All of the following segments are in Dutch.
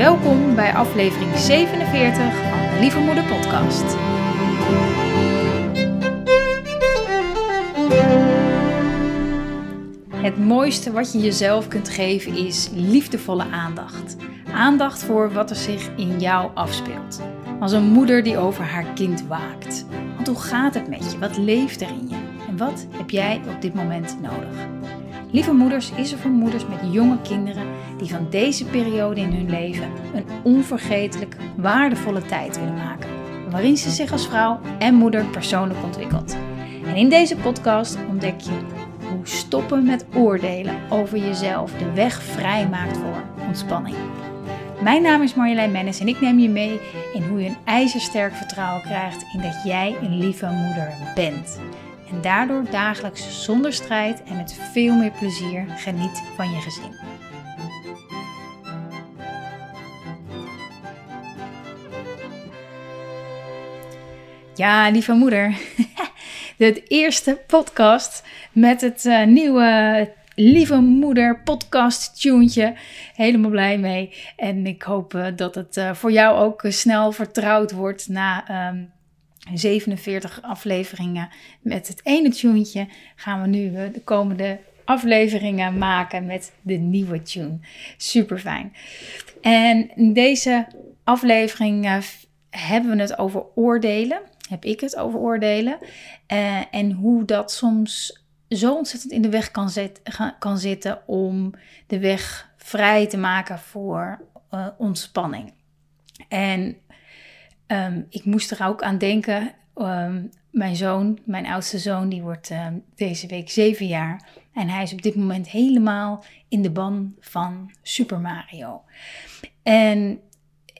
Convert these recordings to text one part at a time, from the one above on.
Welkom bij aflevering 47 van de Lieve Moeder Podcast. Het mooiste wat je jezelf kunt geven is liefdevolle aandacht. Aandacht voor wat er zich in jou afspeelt. Als een moeder die over haar kind waakt. Want hoe gaat het met je? Wat leeft er in je? En wat heb jij op dit moment nodig? Lieve Moeders is er voor moeders met jonge kinderen die van deze periode in hun leven een onvergetelijk waardevolle tijd willen maken, waarin ze zich als vrouw en moeder persoonlijk ontwikkelt. En in deze podcast ontdek je hoe stoppen met oordelen over jezelf de weg vrij maakt voor ontspanning. Mijn naam is Marjolein Mennis en ik neem je mee in hoe je een ijzersterk vertrouwen krijgt in dat jij een lieve moeder bent en daardoor dagelijks zonder strijd en met veel meer plezier geniet van je gezin. Ja, lieve moeder. De eerste podcast met het uh, nieuwe Lieve Moeder podcast tuentje. Helemaal blij mee. En ik hoop uh, dat het uh, voor jou ook snel vertrouwd wordt na um, 47 afleveringen met het ene tuentje. Gaan we nu de komende afleveringen maken met de nieuwe tune. Super fijn. En in deze aflevering hebben we het over oordelen heb ik het over oordelen. Uh, en hoe dat soms zo ontzettend in de weg kan, kan zitten om de weg vrij te maken voor ontspanning. En um, ik moest er ook aan denken. Um, mijn zoon, mijn oudste zoon, die wordt uh, deze week zeven jaar. En hij is op dit moment helemaal in de ban van Super Mario. En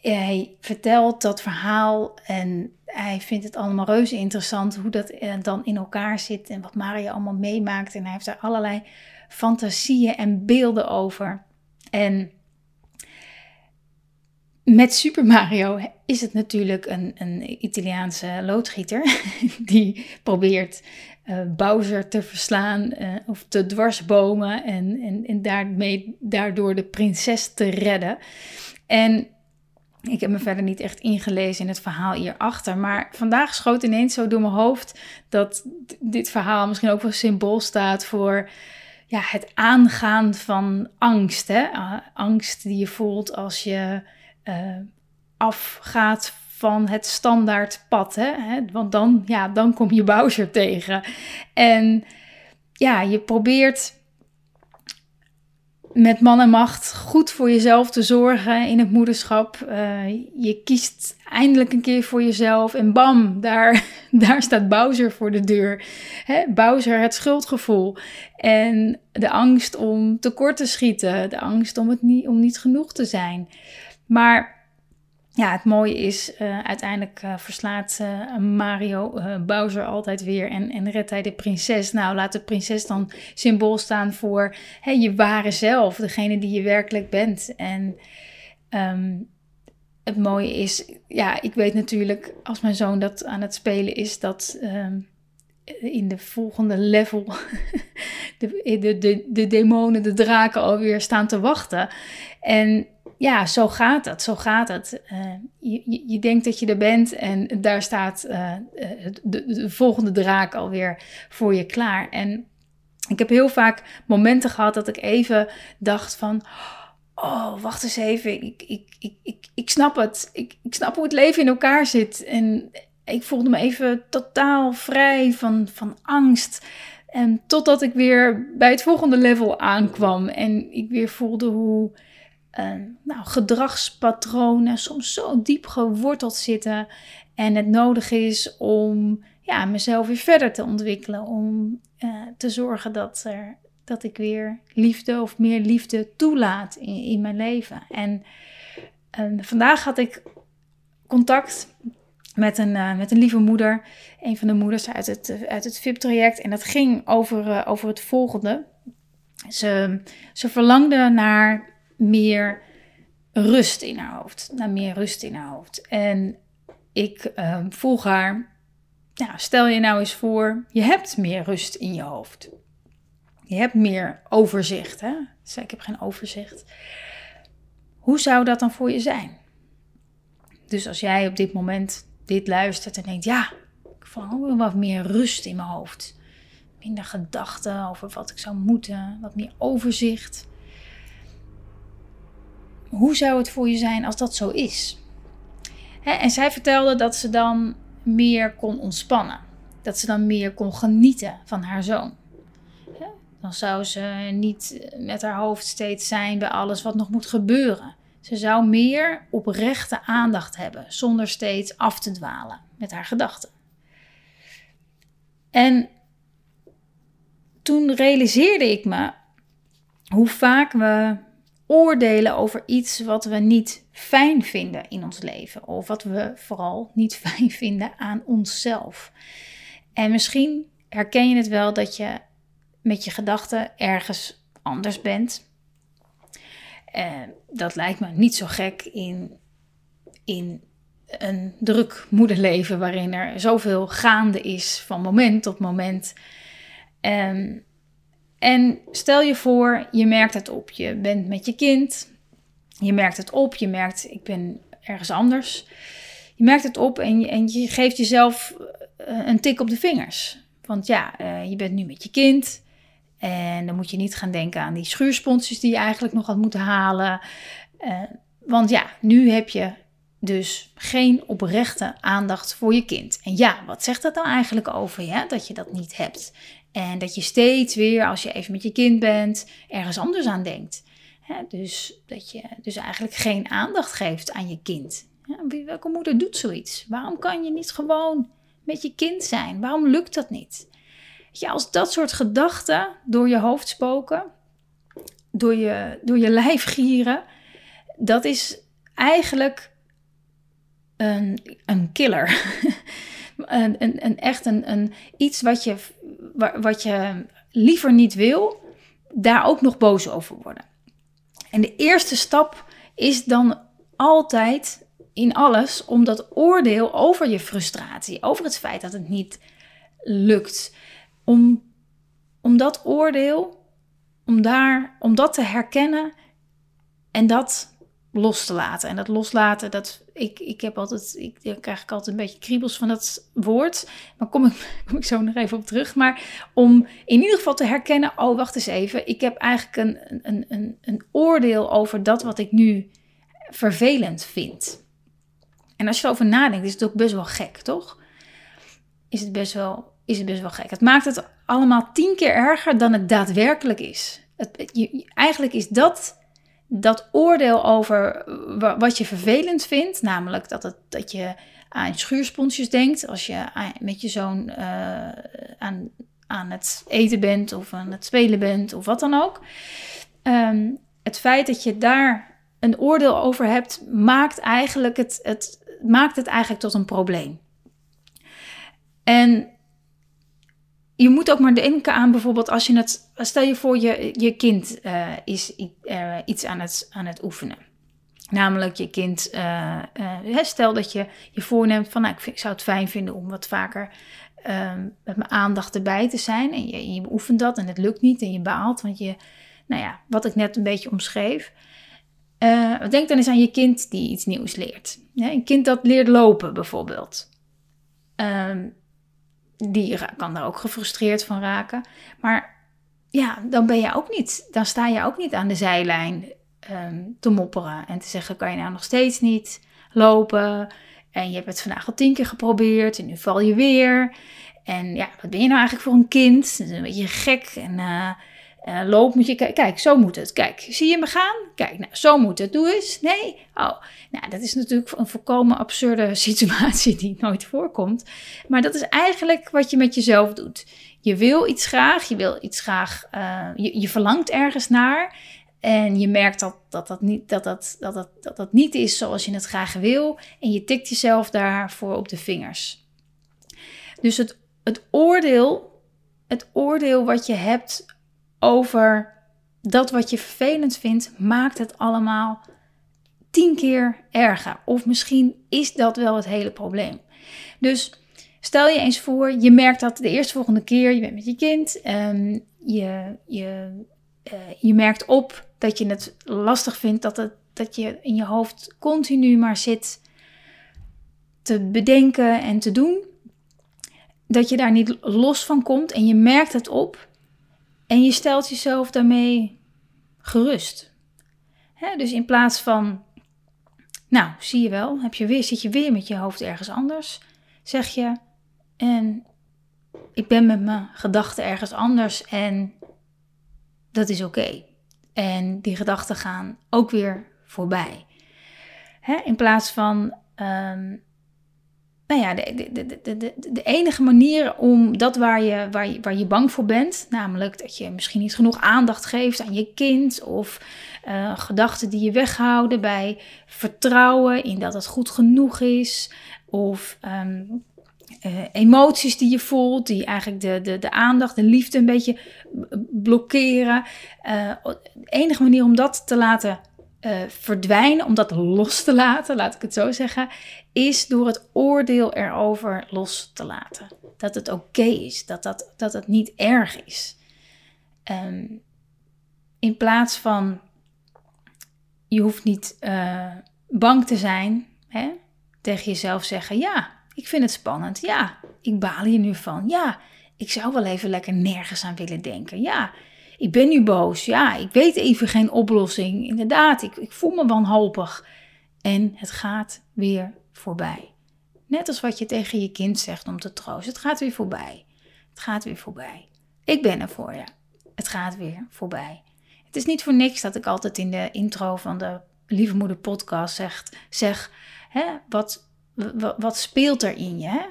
hij vertelt dat verhaal en hij vindt het allemaal reuze interessant hoe dat eh, dan in elkaar zit en wat Mario allemaal meemaakt. En hij heeft daar allerlei fantasieën en beelden over. En met Super Mario is het natuurlijk een, een Italiaanse loodgieter die probeert uh, Bowser te verslaan uh, of te dwarsbomen en, en, en daarmee, daardoor de prinses te redden. En ik heb me verder niet echt ingelezen in het verhaal hierachter. Maar vandaag schoot ineens zo door mijn hoofd dat dit verhaal misschien ook wel symbool staat voor ja, het aangaan van angst. Hè? Uh, angst die je voelt als je uh, afgaat van het standaard pad. Hè? Want dan, ja, dan kom je Bowser tegen. En ja, je probeert met man en macht goed voor jezelf te zorgen in het moederschap. Uh, je kiest eindelijk een keer voor jezelf en bam, daar, daar staat Bowser voor de deur. Hè, Bowser, het schuldgevoel en de angst om tekort te schieten, de angst om, het niet, om niet genoeg te zijn. Maar ja, het mooie is, uh, uiteindelijk uh, verslaat uh, Mario Bowser altijd weer en, en redt hij de prinses. Nou, laat de prinses dan symbool staan voor je ware zelf, degene die je werkelijk bent. En um, het mooie is, ja, ik weet natuurlijk als mijn zoon dat aan het spelen is, dat um, in de volgende level de, de, de, de demonen, de draken alweer staan te wachten. En ja, zo gaat het. Zo gaat het. Uh, je, je, denkt dat je er bent en daar staat uh, de, de, volgende draak alweer voor je klaar. En ik heb heel vaak momenten gehad dat ik even dacht van... Oh, wacht eens even. Ik, ik, ik, ik, ik snap het. Ik, ik snap hoe het leven in elkaar zit. En ik voelde me even totaal vrij van, van angst. En totdat ik weer bij het volgende level aankwam. En ik weer voelde hoe uh, nou, gedragspatronen soms zo diep geworteld zitten. En het nodig is om ja, mezelf weer verder te ontwikkelen. Om uh, te zorgen dat, er, dat ik weer liefde of meer liefde toelaat in, in mijn leven. En uh, vandaag had ik contact met een, uh, met een lieve moeder. Een van de moeders uit het, uit het VIP-traject. En dat ging over, over het volgende. Ze, ze verlangde naar meer rust in haar hoofd. Naar meer rust in haar hoofd. En ik uh, vroeg haar, stel je nou eens voor, je hebt meer rust in je hoofd. Je hebt meer overzicht. Hè? Zei ik heb geen overzicht. hoe zou dat dan voor je zijn? Dus als jij op dit moment dit luistert en denkt, ja, ik voel wat meer rust in mijn hoofd. Minder gedachten over wat ik zou moeten, wat meer overzicht. Hoe zou het voor je zijn als dat zo is? en zij vertelde dat ze dan meer kon ontspannen. Dat ze dan meer kon genieten van haar zoon. Dan zou ze niet met haar hoofd steeds zijn bij alles wat nog moet gebeuren. Ze zou meer oprechte aandacht hebben, zonder steeds af te dwalen met haar gedachten. En toen realiseerde ik me hoe vaak we oordelen over iets wat we niet fijn vinden in ons leven. Of wat we vooral niet fijn vinden aan onszelf. En misschien herken je het wel dat je met je gedachten ergens anders bent. Uh, dat lijkt me niet zo gek in, in een druk moederleven waarin er zoveel gaande is van moment tot moment. Um, en stel je voor, je merkt het op. Je bent met je kind. Je merkt het op. Je merkt, ik ben ergens anders. Je merkt het op en je, en je geeft jezelf eh, een tik op de vingers. Want ja, uh, je bent nu met je kind. En dan moet je niet gaan denken aan die schuursponsjes die je eigenlijk nog had moeten halen. Uh, want ja, nu heb je dus geen oprechte aandacht voor je kind. En ja, wat zegt dat dan eigenlijk over je, dat je dat niet hebt? En dat je steeds weer, als je even met je kind bent, ergens anders aan denkt. dus dat je dus eigenlijk geen aandacht geeft aan je kind. welke moeder doet zoiets? Waarom kan je niet gewoon met je kind zijn? Waarom lukt dat niet? Als dat soort gedachten door je hoofd spoken, door je, door je lijf gieren, dat is eigenlijk een, een killer. een, een, een, echt een, een, iets wat je, wat je liever niet wil, daar ook nog boos over worden. En de eerste stap is dan altijd in alles om dat oordeel over je frustratie, over het feit dat het niet lukt, om, om dat oordeel, om, daar, om dat te herkennen en dat los te laten. En dat loslaten, dat, ik, ik heb altijd, ik, krijg ik altijd een beetje kriebels van dat woord. Maar kom ik, kom ik zo nog even op terug. Maar om in ieder geval te herkennen, oh wacht eens even, ik heb eigenlijk een, een, een, een oordeel over dat wat ik nu vervelend vind. En als je erover nadenkt, is het ook best wel gek, toch? Is het best wel, is het best wel gek. Het maakt het allemaal tien keer erger dan het daadwerkelijk is. Het, je, eigenlijk is dat dat oordeel over wat je vervelend vindt, namelijk dat, het, dat je aan schuursponsjes denkt als je met je zoon uh, aan, aan het eten bent of aan het spelen bent of wat dan ook. Um, het feit dat je daar een oordeel over hebt, maakt, eigenlijk het, het, maakt het eigenlijk tot een probleem. En je moet ook maar denken aan bijvoorbeeld als je het, stel je voor je, je kind uh, is uh, iets aan het, aan het oefenen. Namelijk je kind, uh, stel dat je je voorneemt van nou, ik, vind, ik, zou het fijn vinden om wat vaker ehm, met mijn aandacht erbij te zijn. En je, je oefent dat en het lukt niet en je baalt, want je, nou ja, wat ik net een beetje omschreef. denk dan eens aan je kind die iets nieuws leert. Ja, een kind dat leert lopen bijvoorbeeld. Um, die kan daar ook gefrustreerd van raken. Maar ja, dan ben je ook niet, dan sta je ook niet aan de zijlijn ehm, te mopperen en te zeggen: kan je nou nog steeds niet lopen? En je hebt het vandaag al tien keer geprobeerd en nu val je weer. En ja, wat ben je nou eigenlijk voor een kind? Een beetje gek. En uh, loop moet je kijken. Kijk, zo moet het. Kijk, zie je me gaan? Kijk, nou, zo moet het. Doe eens. Nee? Oh, nou, dat is natuurlijk een volkomen absurde situatie die nooit voorkomt. Maar dat is eigenlijk wat je met jezelf doet. Je wil iets graag, je wil iets graag, uh, je, je verlangt ergens naar. En je merkt dat dat, dat, niet, dat, dat, dat, dat dat niet is zoals je het graag wil. En je tikt jezelf daarvoor op de vingers. Dus het, het oordeel, het oordeel wat je hebt over dat wat je vervelend vindt, maakt het allemaal tien keer erger. Of misschien is dat wel het hele probleem. Dus stel je eens voor, je merkt dat de eerste volgende keer, je bent met je kind, um, je, je, uh, je merkt op dat je het lastig vindt dat, het, dat je in je hoofd continu maar zit te bedenken en te doen, dat je daar niet los van komt en je merkt het op en je stelt jezelf daarmee gerust. dus in plaats van, nou, zie je wel, heb je weer, zit je weer met je hoofd ergens anders, zeg je, en ik ben met mijn gedachten ergens anders en dat is oké. En die gedachten gaan ook weer voorbij. in plaats van ehm, nou ja, de, de, de, de, enige manier om dat waar je, waar, waar je bang voor bent, namelijk dat je misschien niet genoeg aandacht geeft aan je kind of uh, gedachten die je weghouden bij vertrouwen in dat het goed genoeg is of um, uh, emoties die je voelt, die eigenlijk de, de, de aandacht, de liefde een beetje blokkeren. Uh, de enige manier om dat te laten uh, verdwijnen, om dat los te laten, laat ik het zo zeggen, is door het oordeel erover los te laten. Dat het oké is, dat, dat, dat het niet erg is. Um, in plaats van, je hoeft niet uh, bang te zijn, hè? tegen jezelf zeggen, ja, ik vind het spannend, ja, ik baal hier nu van, ja, ik zou wel even lekker nergens aan willen denken, ja, ik ben nu boos. Ja, ik weet even geen oplossing. Inderdaad, ik, ik voel me wanhopig. En het gaat weer voorbij. Net als wat je tegen je kind zegt om te troosten. Het gaat weer voorbij. Het gaat weer voorbij. Ik ben er voor je. Het gaat weer voorbij. Het is niet voor niks dat ik altijd in de intro van de Lieve Moeder podcast zeg, zeg hè, wat, wat, speelt er in je?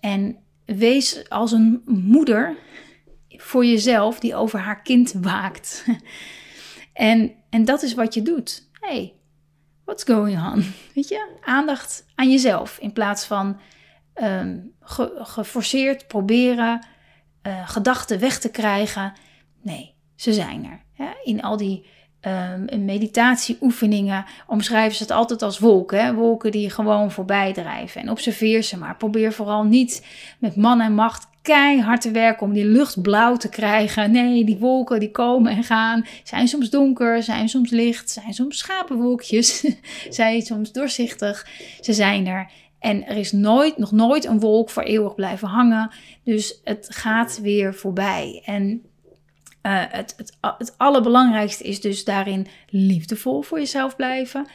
En wees als een moeder voor jezelf die over haar kind waakt. en, en dat is wat je doet. Hey, what's going on? Weet je, aandacht aan jezelf in plaats van um, geforceerd proberen uh, gedachten weg te krijgen. Nee, ze zijn er. In al die um, meditatieoefeningen omschrijven ze het altijd als wolken. Hè? Wolken die gewoon voorbij drijven. En observeer ze maar. Probeer vooral niet met man en macht keihard te werken om die lucht blauw te krijgen. Nee, die wolken die komen en gaan. Zijn soms donker, zijn soms licht, zijn soms schapenwolkjes, zijn soms doorzichtig. Ze zijn er. En er is nooit, nog nooit een wolk voor eeuwig blijven hangen. Dus het gaat weer voorbij. En uh, het, het, het allerbelangrijkste is dus daarin liefdevol voor jezelf blijven.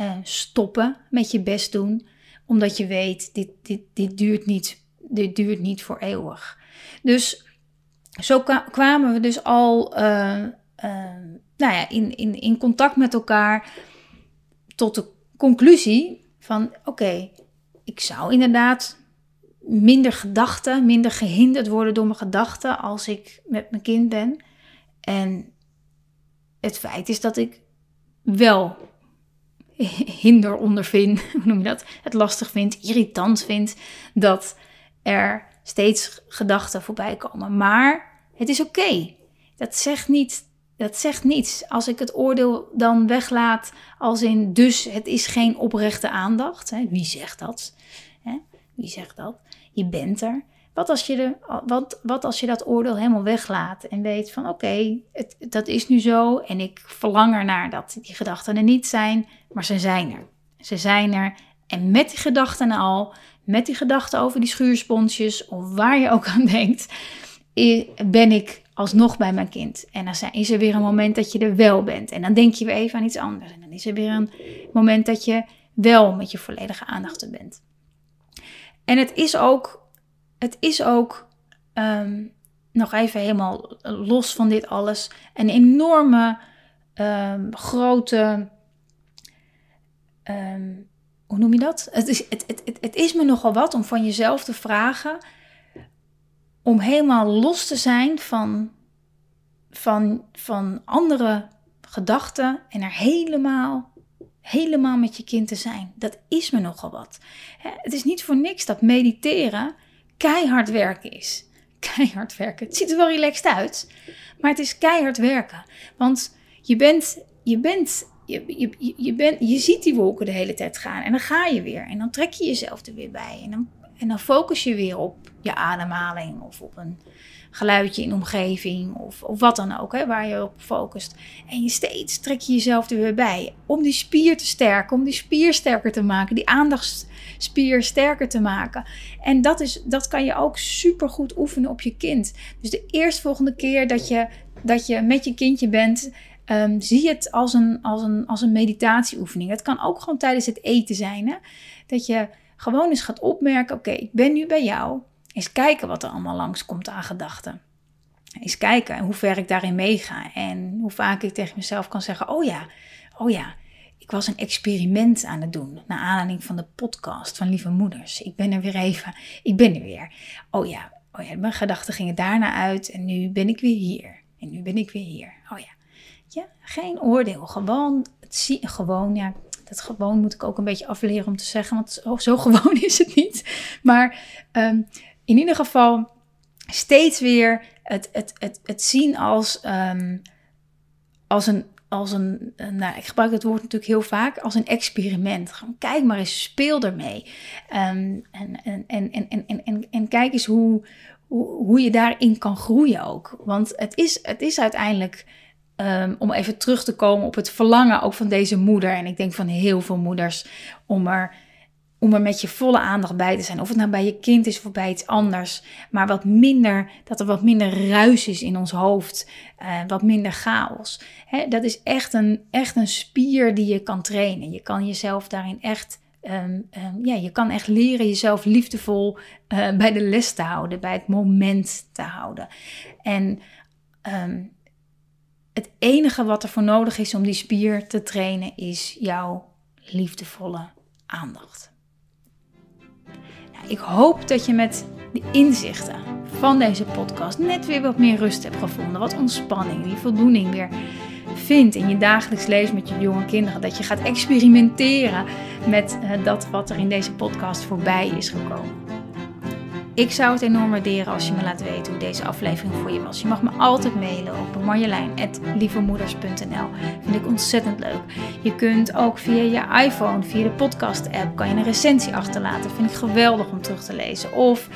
Uh, stoppen met je best doen. Omdat je weet, dit, dit, dit duurt niet dit duurt niet voor eeuwig. Dus zo kwamen we dus al uh, nou ja, in, in, in contact met elkaar tot de conclusie van oké, ik zou inderdaad minder gedachten, minder gehinderd worden door mijn gedachten als ik met mijn kind ben. En het feit is dat ik wel hinder ondervind, hoe noem je dat? Het lastig vind, irritant vind dat er steeds gedachten voorbij komen. Maar het is oké. Dat zegt niet. Dat zegt niets. Als ik het oordeel dan weglaat als in dus het is geen oprechte aandacht. Hè? Wie zegt dat? Hè? Wie zegt dat? Je bent er. Wat als je, de, wat, wat als je dat oordeel helemaal weglaat en weet van oké, dat is nu zo en ik verlang ernaar dat die gedachten er niet zijn, maar ze zijn er. Ze zijn er en met die gedachten al met die gedachten over die schuursponsjes of waar je ook aan denkt, ben ik alsnog bij mijn kind. En dan is er weer een moment dat je er wel bent. En dan denk je weer even aan iets anders. En dan is er weer een moment dat je wel met je volledige aandacht er bent. En het is ook, het is ook ehm, nog even helemaal los van dit alles, een enorme um, grote ehm, hoe noem je dat? Het is, het, het, het, het is me nogal wat om van jezelf te vragen om helemaal los te zijn van, van, van andere gedachten en er helemaal, helemaal met je kind te zijn. Dat is me nogal wat. Het is niet voor niks dat mediteren keihard werken is. Keihard werken. Het ziet er wel relaxed uit, maar het is keihard werken. Want je bent, je bent je, je, je, bent, je ziet die wolken de hele tijd gaan en dan ga je weer. En dan trek je jezelf er weer bij. En dan, En dan focus je weer op je ademhaling of op een geluidje in de omgeving of, of wat dan ook, hè, waar je op focust. En je steeds trek je jezelf er weer bij om die spier te sterken, om die spier sterker te maken, die aandachtsspier sterker te maken. En dat, is, dat kan je ook super goed oefenen op je kind. Dus de eerstvolgende keer dat je, dat je met je kindje bent, um, zie het als een, als, een, als een meditatieoefening. Het kan ook gewoon tijdens het eten zijn. Hè? Dat je gewoon eens gaat opmerken: oké, ik ben nu bij jou. Eens kijken wat er allemaal langskomt aan gedachten. Eens kijken hoe ver ik daarin meega. En hoe vaak ik tegen mezelf kan zeggen: Oh ja, oh ja, ik was een experiment aan het doen. Naar aanleiding van de podcast van Lieve Moeders. Ik ben er weer even. Ik ben er weer. Oh ja, oh ja mijn gedachten gingen daarna uit. En nu ben ik weer hier. En nu ben ik weer hier. Oh ja. Ja, geen oordeel. Gewoon, het zie, gewoon, ja, dat gewoon moet ik ook een beetje afleren om te zeggen, want zo, zo gewoon is het niet. Maar um, in ieder geval steeds weer het, het, het, het zien als, um, als een. Als een, nou, ik gebruik het woord natuurlijk heel vaak als een experiment. Gewoon kijk maar eens, speel ermee. Um, en, en, en, en, en, en, kijk eens hoe, hoe, je daarin kan groeien ook. Want het is, het is uiteindelijk Um, om even terug te komen op het verlangen ook van deze moeder. En ik denk van heel veel moeders om er om er met je volle aandacht bij te zijn. Of het nou bij je kind is of bij iets anders. Maar wat minder, dat er wat minder ruis is in ons hoofd. Uh, wat minder chaos. Hè, dat is echt een, echt een spier die je kan trainen. Je kan jezelf daarin echt. Um, um, ja, je kan echt leren jezelf liefdevol uh, bij de les te houden, bij het moment te houden. En um, het enige wat er voor nodig is om die spier te trainen, is jouw liefdevolle aandacht. Ik hoop dat je met de inzichten van deze podcast net weer wat meer rust hebt gevonden. Wat ontspanning, die voldoening weer vindt in je dagelijks leven met je jonge kinderen. Dat je gaat experimenteren met uh, dat wat er in deze podcast voorbij is gekomen. Ik zou het enorm waarderen als je me laat weten hoe deze aflevering voor je was. Je mag me altijd mailen op marjolein.lievemoeders.nl. Vind ik ontzettend leuk. Je kunt ook via je iPhone, via de podcast-app, kan je een recensie achterlaten. Vind ik geweldig om terug te lezen. Of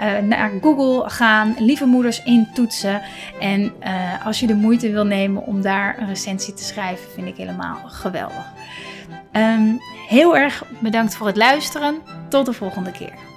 uh, naar Google gaan, Lieve Moeders intoetsen. En uh, als je de moeite wil nemen om daar een recensie te schrijven, vind ik helemaal geweldig. Um, heel erg bedankt voor het luisteren. Tot de volgende keer.